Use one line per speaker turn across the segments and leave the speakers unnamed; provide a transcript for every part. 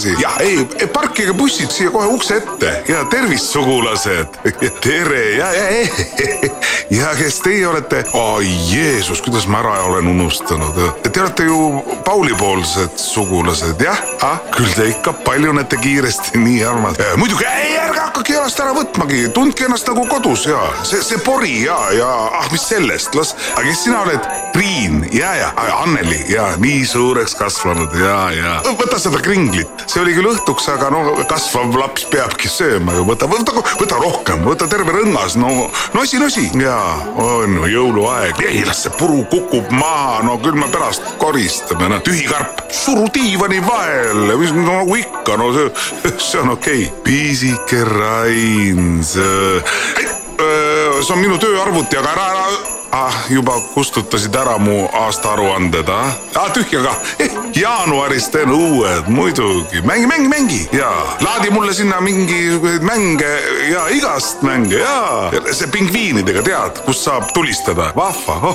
edasi. ja ei, parkige bussid siia kohe ukse ette ja tervist, sugulased. tere ja, ja, ja kes teie olete? oi Jeesus, kuidas ma ära olen unustanud. Te olete ju Pauli-poolsed sugulased, jah ah,? küll te ikka paljunete kiiresti, nii armas. muidugi, ei ärge hakake jalast ära võtmagi, tundke ennast nagu kodus ja see, see pori ja, ja ah, mis sellest, las, aga kes sina oled? Priin ja, ja Anneli ja nii suureks kasvanud ja, ja. Võta seda kringlit, see oli küll õhtuks, aga no kasvav laps peabki sööma ju, võta, võta, võta rohkem, võta terve rõngas, no nosi, nosi. Ja on ju jõuluaeg, ei las see puru kukub maha, no küll me pärast koristame, no tühi karp, suru diivani vahele, mis no, nagu ikka, no see, see on okei. Okay.. pisike Rain, see, see on minu tööarvuti, aga ära, ära ah, juba kustutasid ära mu aastaaruanded, ah? ah tühja kah eh,, jaanuaris teen uued, muidugi, mängi, mängi, mängi. Ja laadi mulle sinna mingisuguseid mänge ja igast mänge ja see pingviinidega tead, kust saab tulistada, vahva.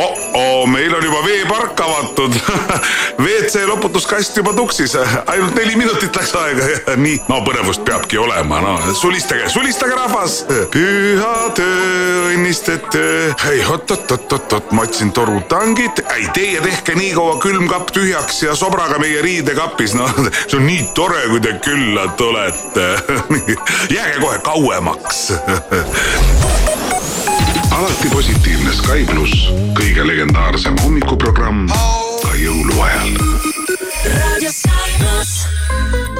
Oh-oh, meil on juba veepark avatud. WC loputuskast juba tuksis, ainult neli minutit läks aega, nii, no põnevust peabki olema, no sulistage, sulistage rahvas, püha töö, õnnistet töö ei oot-oot-oot-oot, ma otsin torutangid, ei teie tehke nii kaua külmkapp tühjaks ja sobraga meie riidekapis, noh, see on nii tore, kui te külla tulete jääge kohe kauemaks
alati positiivne Sky pluss, kõige legendaarsem hommikuprogramm ka jõuluajal. raadio Sky pluss.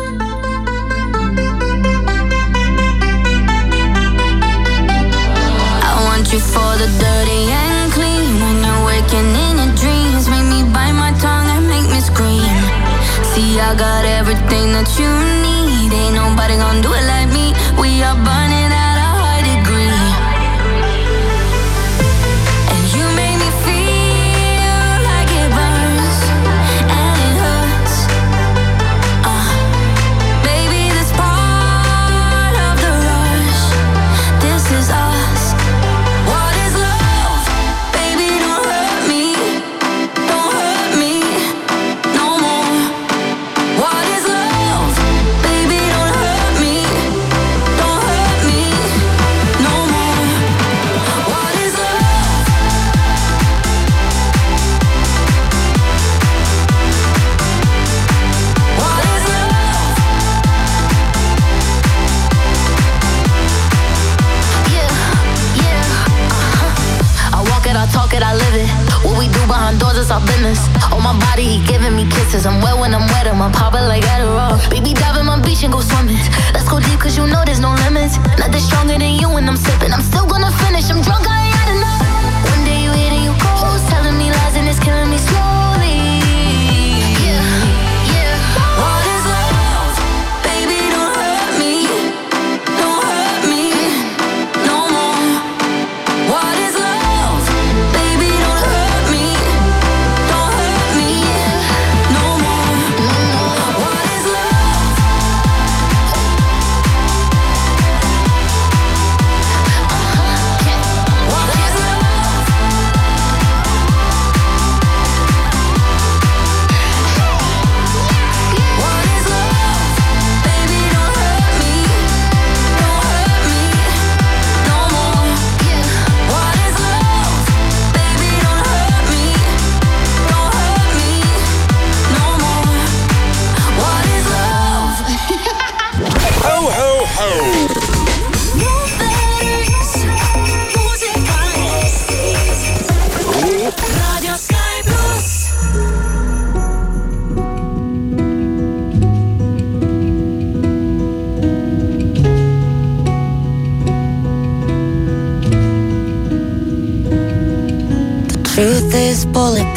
You for the dirty and clean. When you're waking in your dreams, make me bite my tongue and make me scream. See, I got everything that you need. Ain't nobody gonna do it like me. We are burning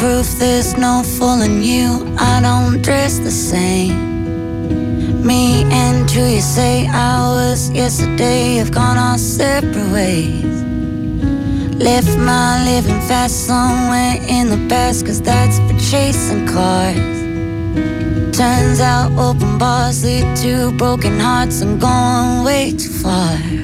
bulletproof, there's no fooling you. I don't dress the same. Me and you, you say I was yesterday have gone our separate ways. Left my living fast somewhere in the past, cause that's for chasing cars. Turns out open bars lead to broken hearts. I'm going way too far.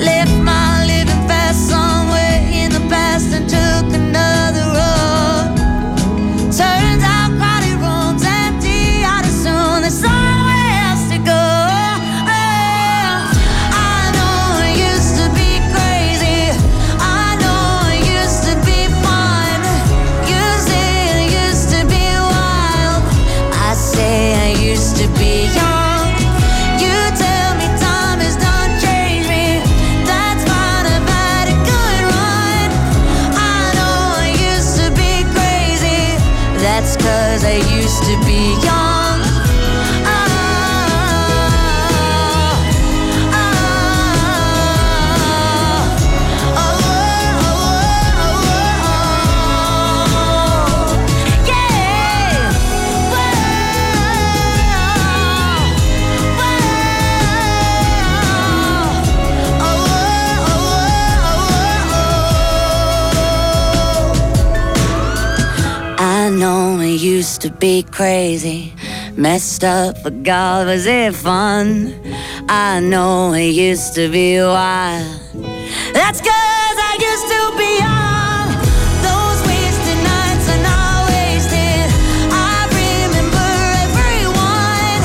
Left be crazy, messed up, but God, was it fun? I know I used to be wild. That's cause I used to be young. Those wasted nights are not wasted. I remember everyone.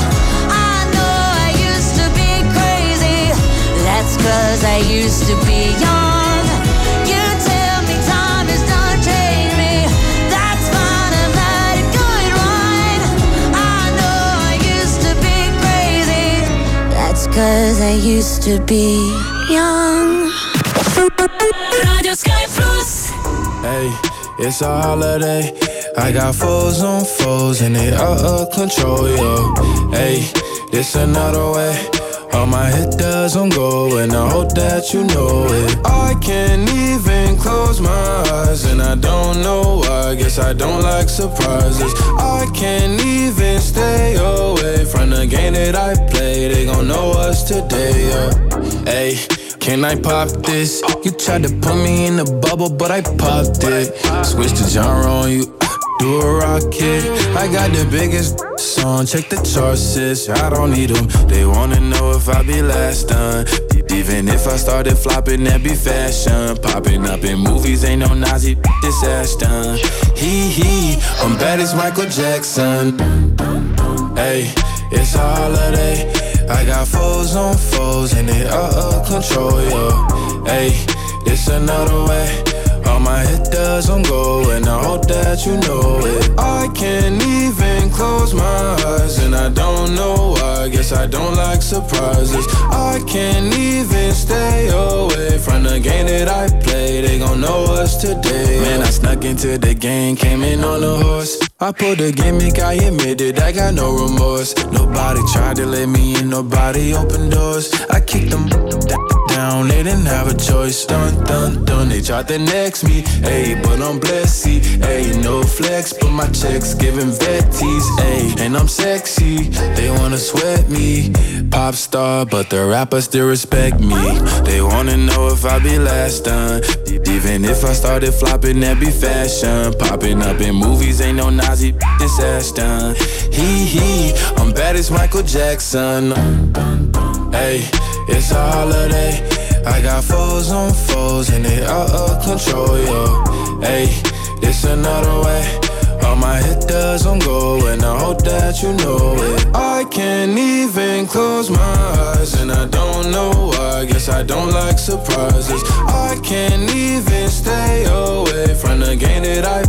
I know I used to be crazy. That's cause I used to be young. Cause I used to be young.
Radio Sky Plus.
Hey, it's a holiday. I got foes on foes and they out of control, yo. Hey, this another way. All my hit doesn't go, and I hope that you know it. I can't even close my eyes, and I don't know why. Guess I don't like surprises. I can't even stay away from the game that I play. They gon' know us today, yeah. Hey. Can I pop this? You tried to put me in a bubble, but I popped it. Switch the genre on you, do a rocket. I got the biggest song, check the charts, sis. I don't need them. They wanna know if I be last done. Even if I started flopping, that be fashion. Popping up in movies, ain't no Nazi, this ass done. Hee hee, I'm bad as Michael Jackson. Hey, it's a holiday. I got foes on foes and they out of control, yo. Hey, it's another way. All my hit doesn't go, and I hope that you know it. I can't even close my eyes, and I don't know why. Guess I don't like surprises. I can't even stay away from the game that I play. They gon' know us today. Man, I snuck into the game, came in on a horse. I pulled a gimmick, I admitted I got no remorse. Nobody tried to let me in, nobody opened doors. I kicked them down, they didn't have a choice. Dun dun dun, they tried to next me. Hey, but I'm see. Hey, no flex, but my checks giving vetties. Hey, and I'm sexy, they wanna sweat me. Pop star, but the rappers still respect me. They wanna know if I be last done. Even if I started flopping, that be fashion. Popping up in movies, ain't no Nazi, this ass done. Hee hee, I'm bad as Michael Jackson. Hey, it's a holiday. I got foes on foes and they out of control, yo. Hey, this another way. All my hit doesn't go, and I hope that you know it. I can't even close my eyes, and I don't know why. Guess I don't like surprises. I can't even stay away from the game that I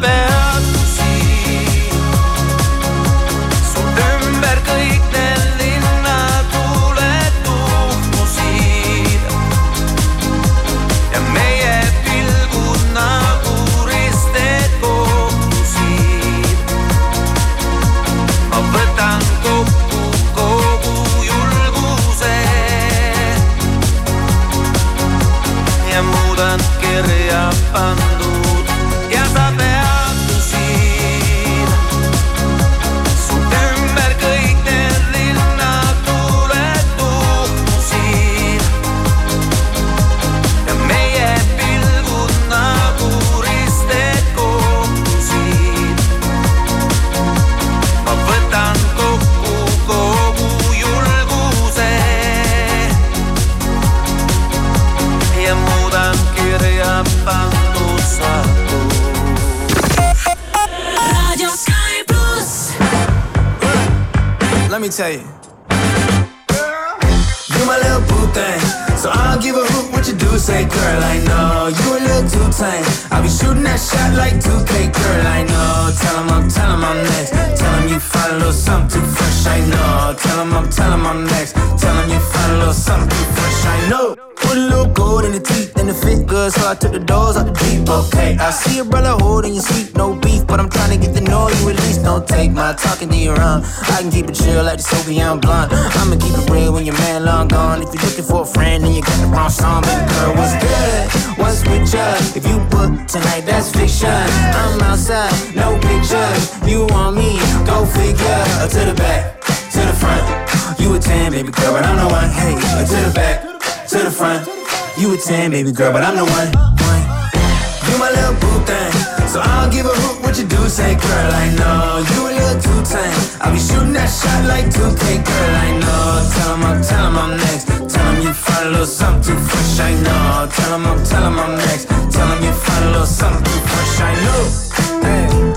kuid
took the doors out the deep, okay I see a brother holding your seat, no beef But I'm trying to get to know you at least. Don't take my talking to your own. I can keep it chill like the Soviet blunt. I'ma keep it real when your man long gone. If you're looking for a friend and you got the wrong song. Baby girl, what's good? What's with you? If you book tonight, that's fiction. I'm outside, no pictures You want me, go figure. To the back, to the front. You a 10, baby girl, but I'm the one. Hey, to the back, to the front You a 10, baby girl, but I'm the one, one. You my little boo thing. So I don't give a hoot what you do, say girl, I know You a little too tame. I'll be shooting that shot like 2K, girl, I know. Tell him I'm, tell him I'm next. Tell him you find a little something too fresh, I know. Tell him I'm, tell him I'm next. Tell him you find a little something too fresh, I know. Hey.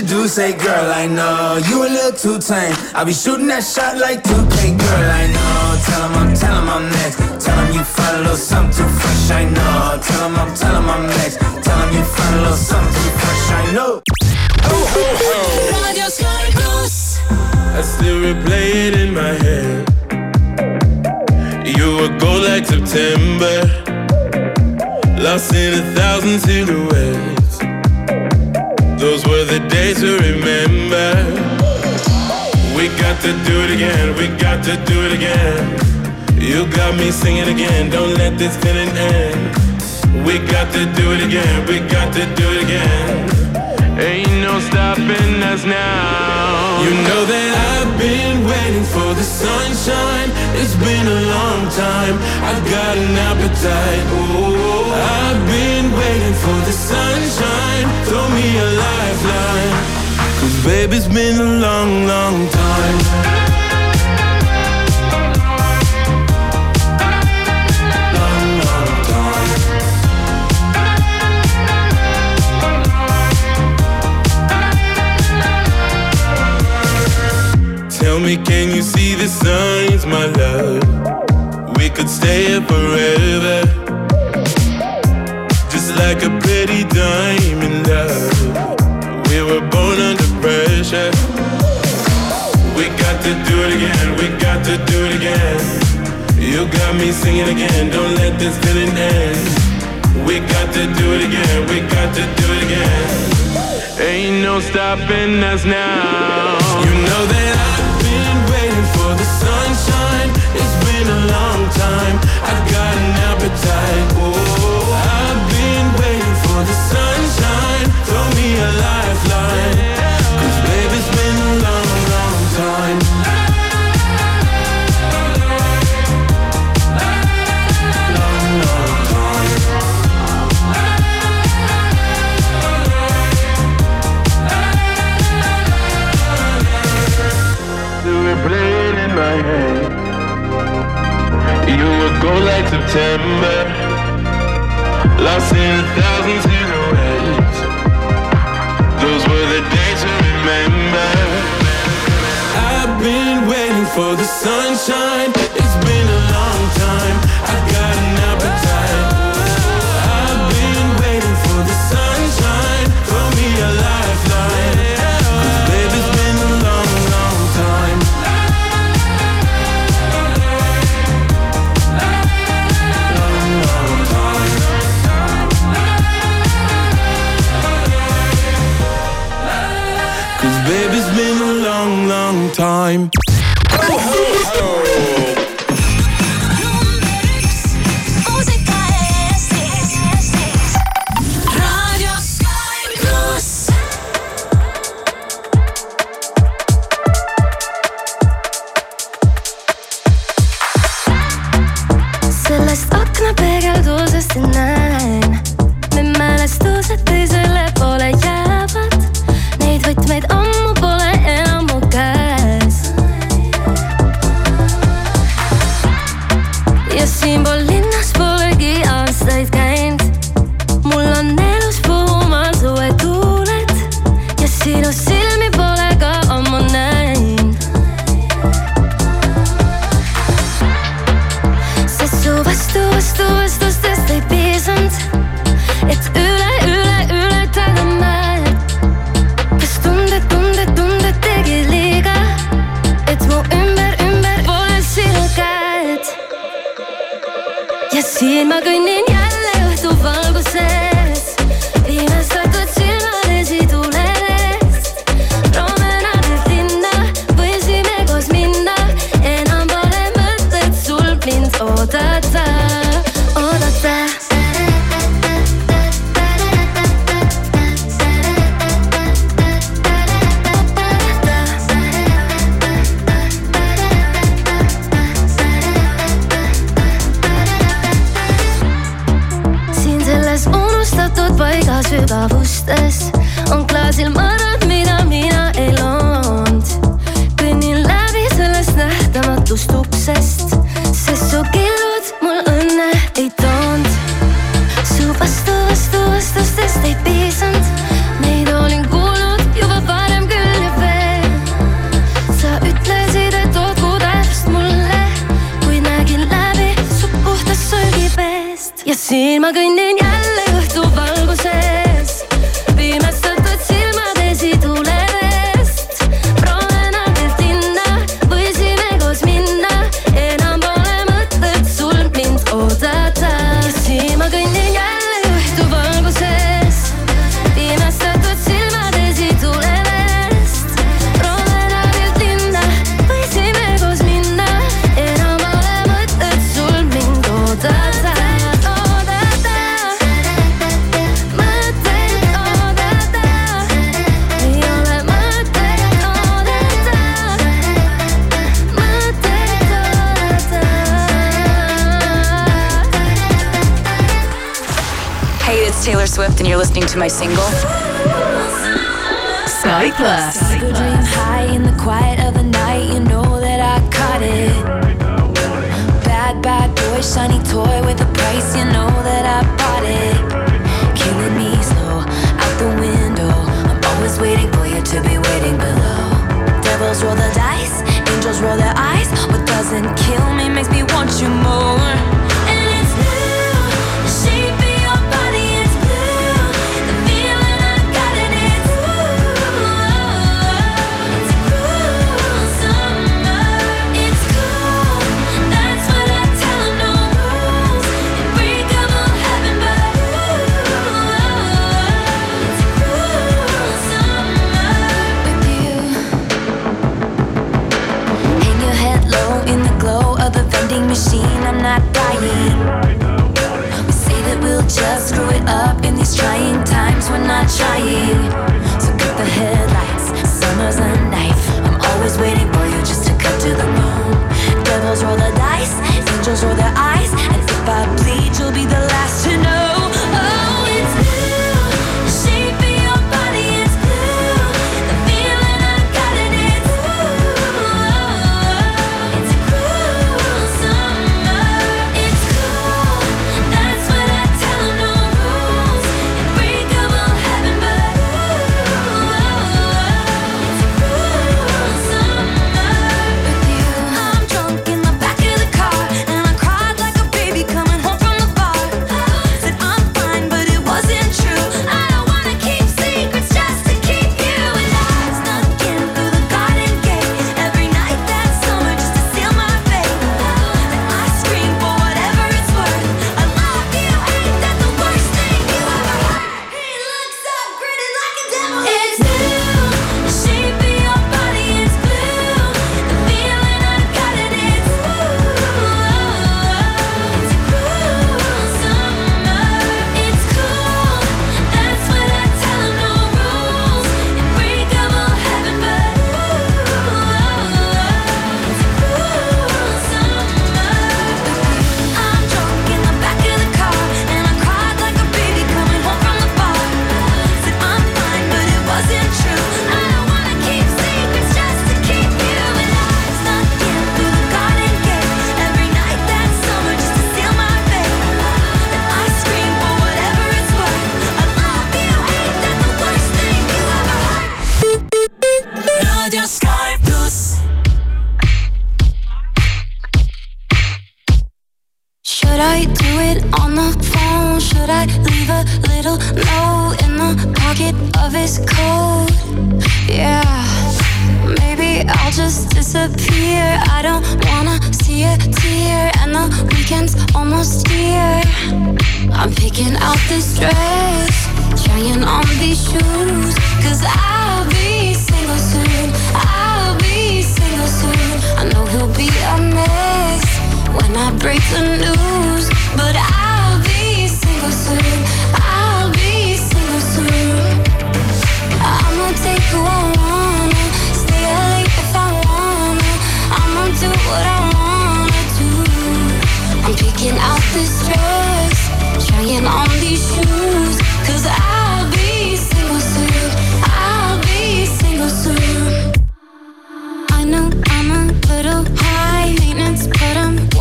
A hoot you do. Say, girl, I know you a little too tame. I'll be shooting that shot like 2K, girl, I know. Tell him I'm, tell him I'm next. Tell him you find a little something too fresh, I know. Tell him I'm, tell him I'm next. Tell him you find a little something too fresh, I know.
Radio Sky Plus.
I still replay it in my head. You were gold like September, lost in a thousand silhouettes. Those were the days to remember. We got to do it again, we got to do it again. You got me singing again, don't let this feeling end. We got to do it again, we got to do it again. Ain't no stopping us now. You know that I've been waiting for the sunshine. It's been a long time. I've got an appetite. Oh, I've been waiting for the sunshine. Throw me a lifeline. Cause baby, it's been a long, long time. Long, long time. Tell me, can you see the signs, my love? We could stay here forever. Like a pretty diamond love. We were born under pressure. We got to do it again, we got to do it again. You got me singing again, don't let this feeling end. We got to do it again, we got to do it again. Ain't no stopping us now. You know that go like September, lost in a thousand
listening to my single Sky Plus.
Good high in the quiet of the night, you know that I caught it. Bad, bad boy, shiny toy with a price, you know that I bought it. Killing me slow, out the window. I'm always waiting for you to be waiting below. Devils roll the dice, angels roll their eyes. What doesn't kill me makes me want you more. trying times when not trying. So cut the headlights, summer's a knife. I'm always waiting for you just to cut to the bone. Devils roll the dice, angels roll the
trying on these shoes. Cause I'll be single soon. I'll be single soon. I know he'll be a mess When I break the news. But I'll be single soon. I'll be single soon. I'ma take who I wanna. Stay late if I wanna. I'ma do what I wanna do. I'm picking out this dress Trying on these shoes. Cause I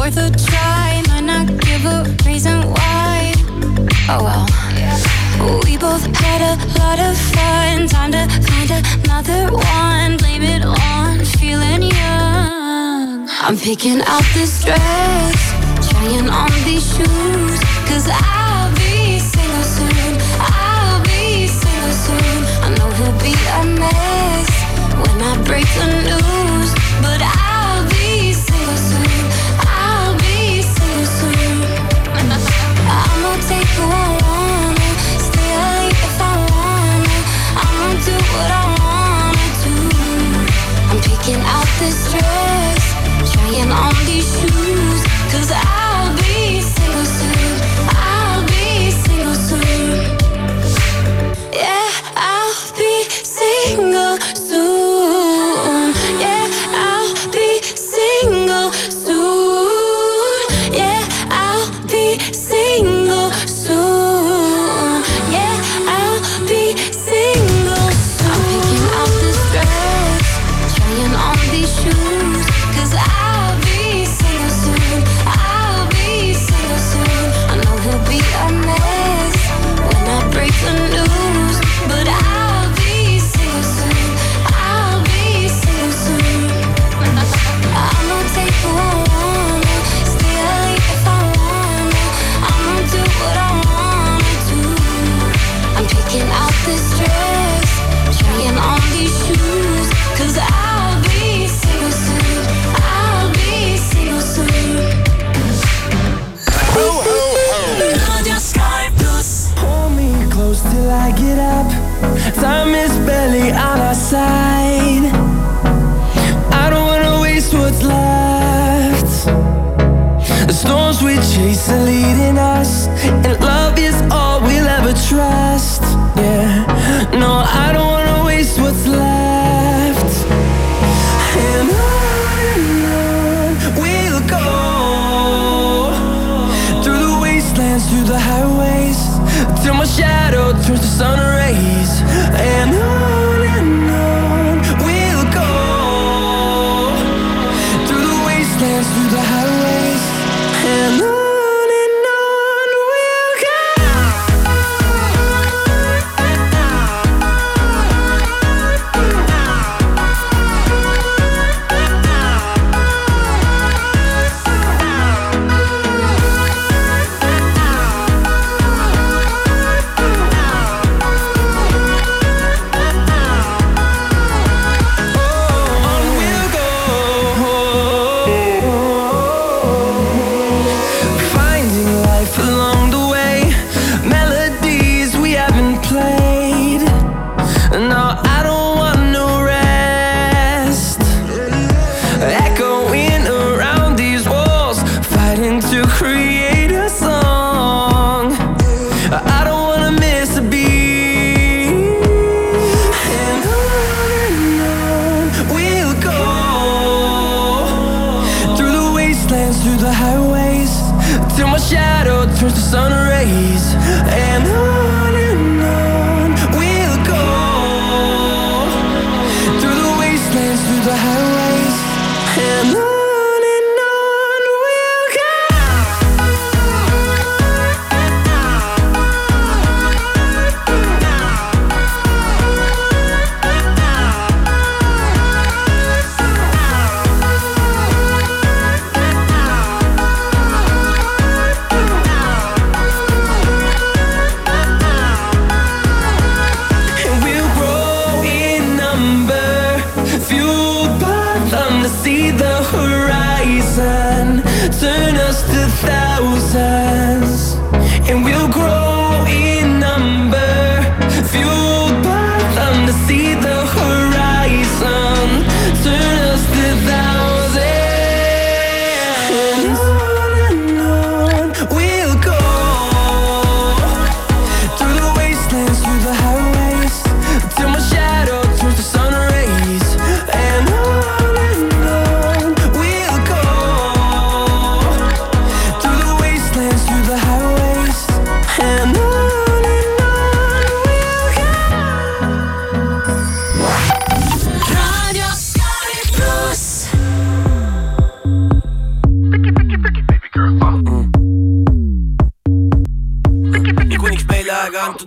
worth a try. Might not give a reason why. Oh well. We both had a lot of fun. Time to find another one. Blame it on feeling young. I'm picking out this dress, trying on these shoes. Cause I'll be single soon. I'll be single soon. I know he'll be a mess when I break the news. this dress. Trying on these shoes Cause I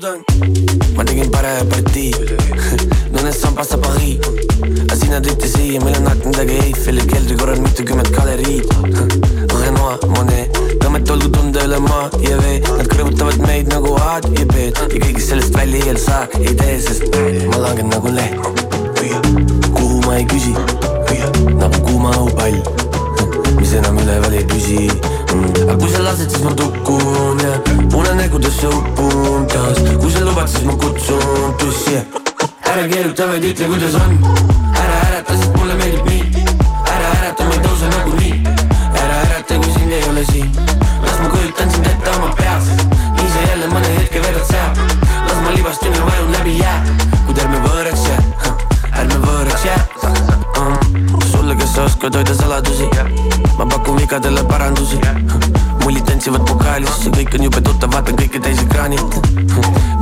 on
ma tegin parema partii. Nõnes sambas sa Pariis aga sina tõite siia, meil on aknadega Eiffeli keldri korral mitukümmend galeriid Renoir, Monet, tõmmet olgu tunda üle maa ja vee. Nad kõrvutavad meid nagu A-d ja B-d ja kõigest sellest välja ei saa, ei tee, sest ma langen nagu leht kuhu ma ei küsi, nagu kuuma õhupall. Mis enam üleval ei püsi. Mm. aga kui sa lased, siis ma tukun ja unenägudesse upun taas kui sa lubad, siis ma kutsun tussi. Ära keeruta, vaid ütle, kuidas on. Ära ärata, sest mulle meeldib nii. Ära ärata, ma ei tõuse nagunii ära ärata, kui sind ei ole siin. Las ma kujutan sind ette oma peas. Nii sa jälle mõne hetke vedad seal. Las ma libastun ja vajun läbi jää. Kuid ärme võõraks jää. Ärme võõraks jää. Uh. sulle, kes sa oskad hoida saladusi? Ma pakun vigadele parandusi mullid tantsivad vokaalis ja kõik on jube tuttavad, on kõikidel ekraanil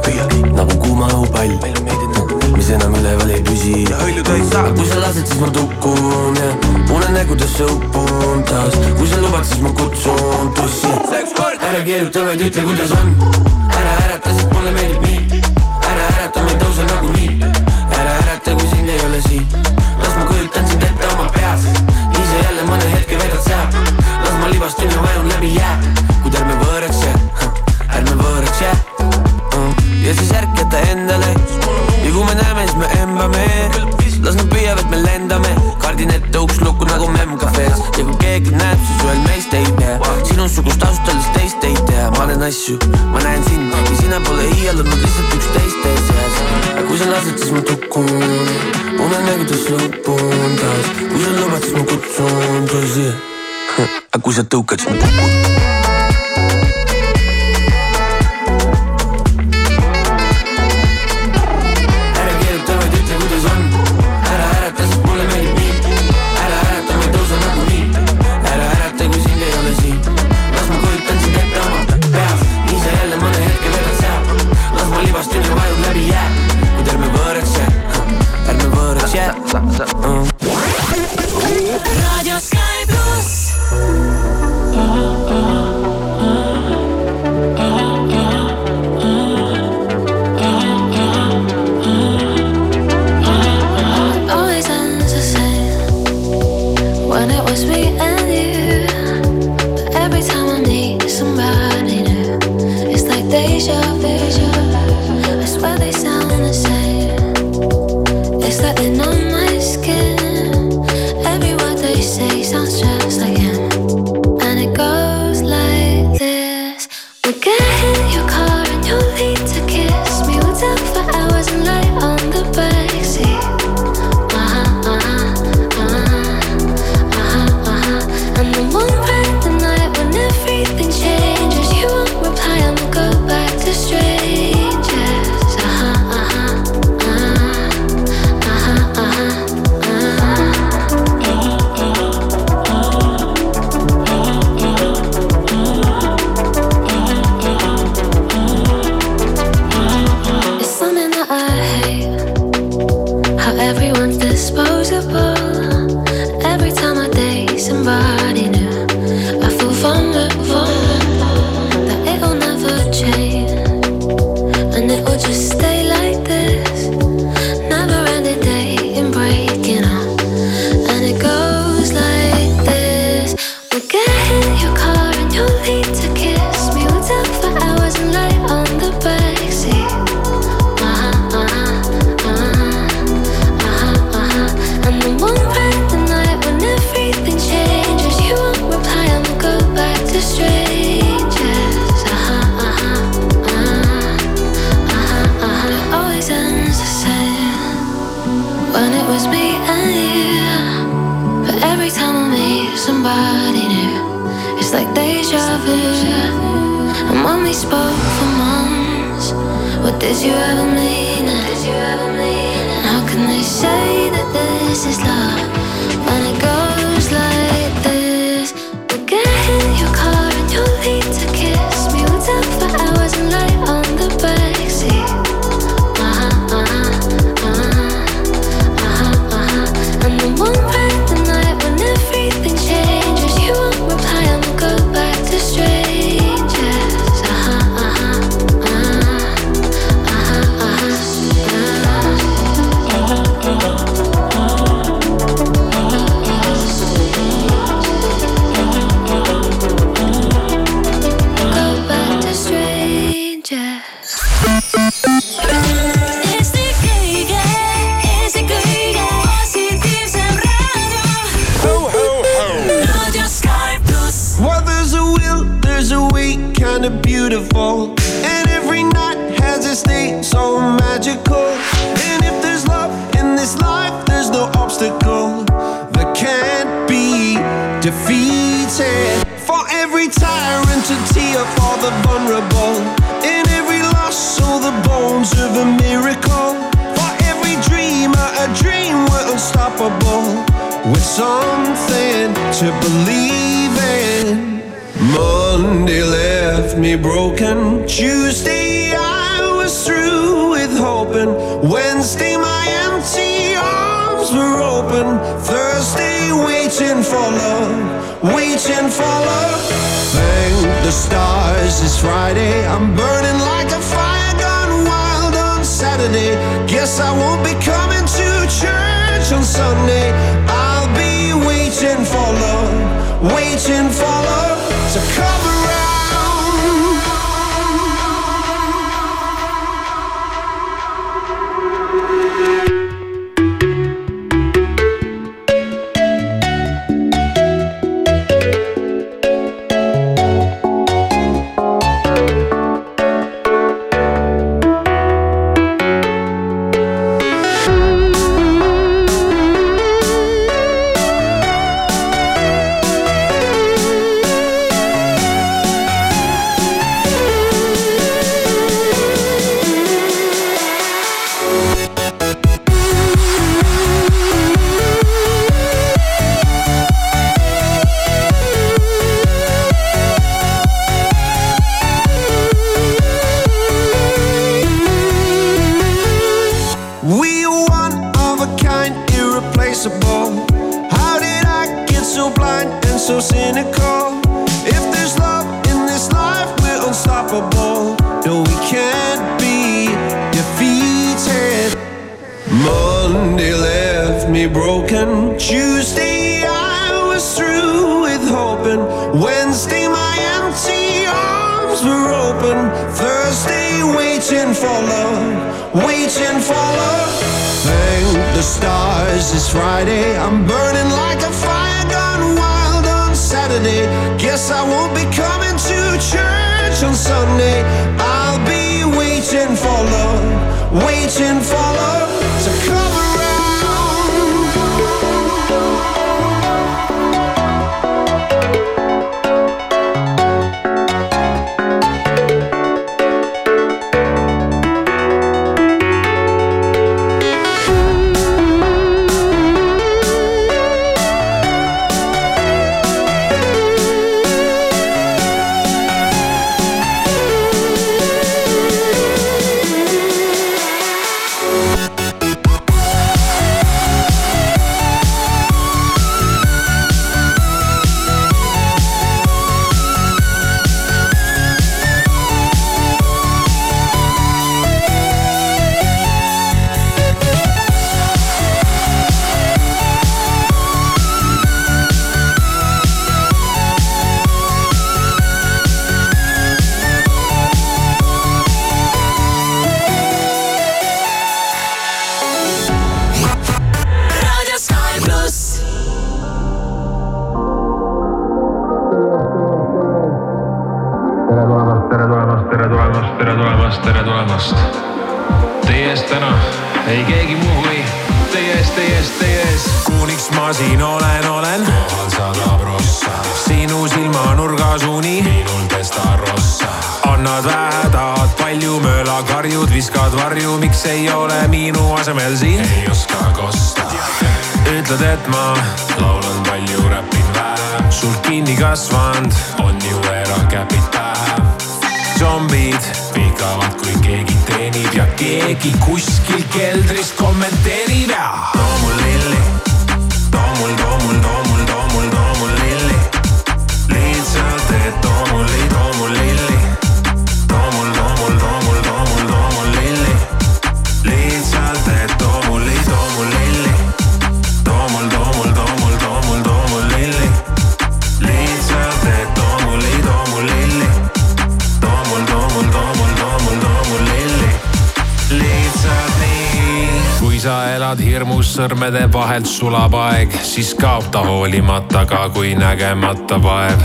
nagu kuuma õhupall. mis enam üleval ei püsi. Aga kui sa lased, siis ma tukun ja unenägudesse upun taas. Kui sa lubad, siis ma kutsun tussi. Ära keeruta, vaid ütle, kuidas on. Ära ärata, sest mulle meeldib nii
het ook het. sõrmede vahelt sulab aeg, siis kaob ta hoolimata ka kui nägemata vaev.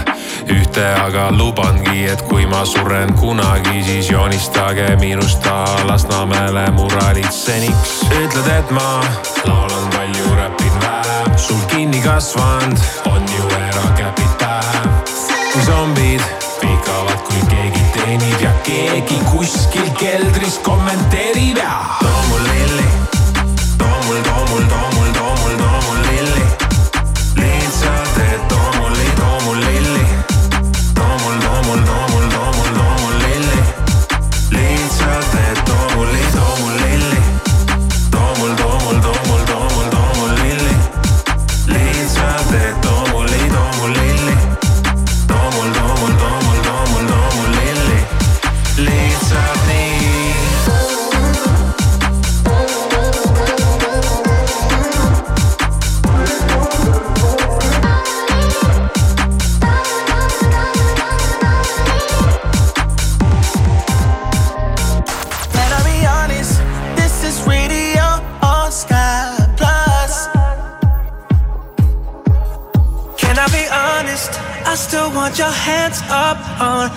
ühte aga lubangi, et kui ma suren kunagi, siis joonistage minust Lasnamäele muralid seniks. ütled, et ma laulan palju, räpin vähem, sul kinni kasvanud on ju erakäpid pähe. kui zombid vikavad, kui keegi teenib ja keegi kuskil keldris kommenteerib ja. too mul lilli
down, will down, will down.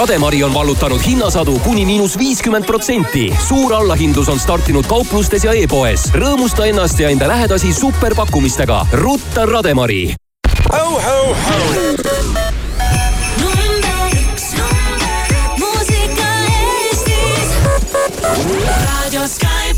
Rademari on vallutanud hinnasadu kuni miinus viiskümmend protsenti. suur allahindlus on startinud kauplustes ja e-poes. rõõmusta ennast ja enda lähedasi superpakkumistega. rutta Rademari.
raadio Sky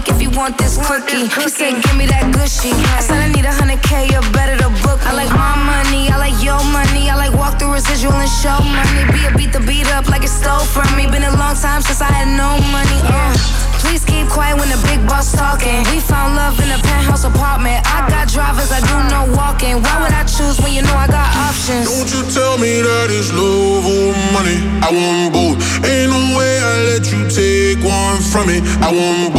cake if you want this cookie. He said, give me that gushy. I said, I need a hundred K, you better to book. I like my money, I like your money. I like walk through residual and show money. Be a beat the beat up like it stole from me. Been a long time since I had no money. Uh. Please keep quiet when the big boss talking. We found love in a penthouse apartment. I got drivers, I do no walking. Why would I choose when you know I got options?
Don't you tell me that it's love or money. I want both. Ain't no way I let you take one from me. I want both.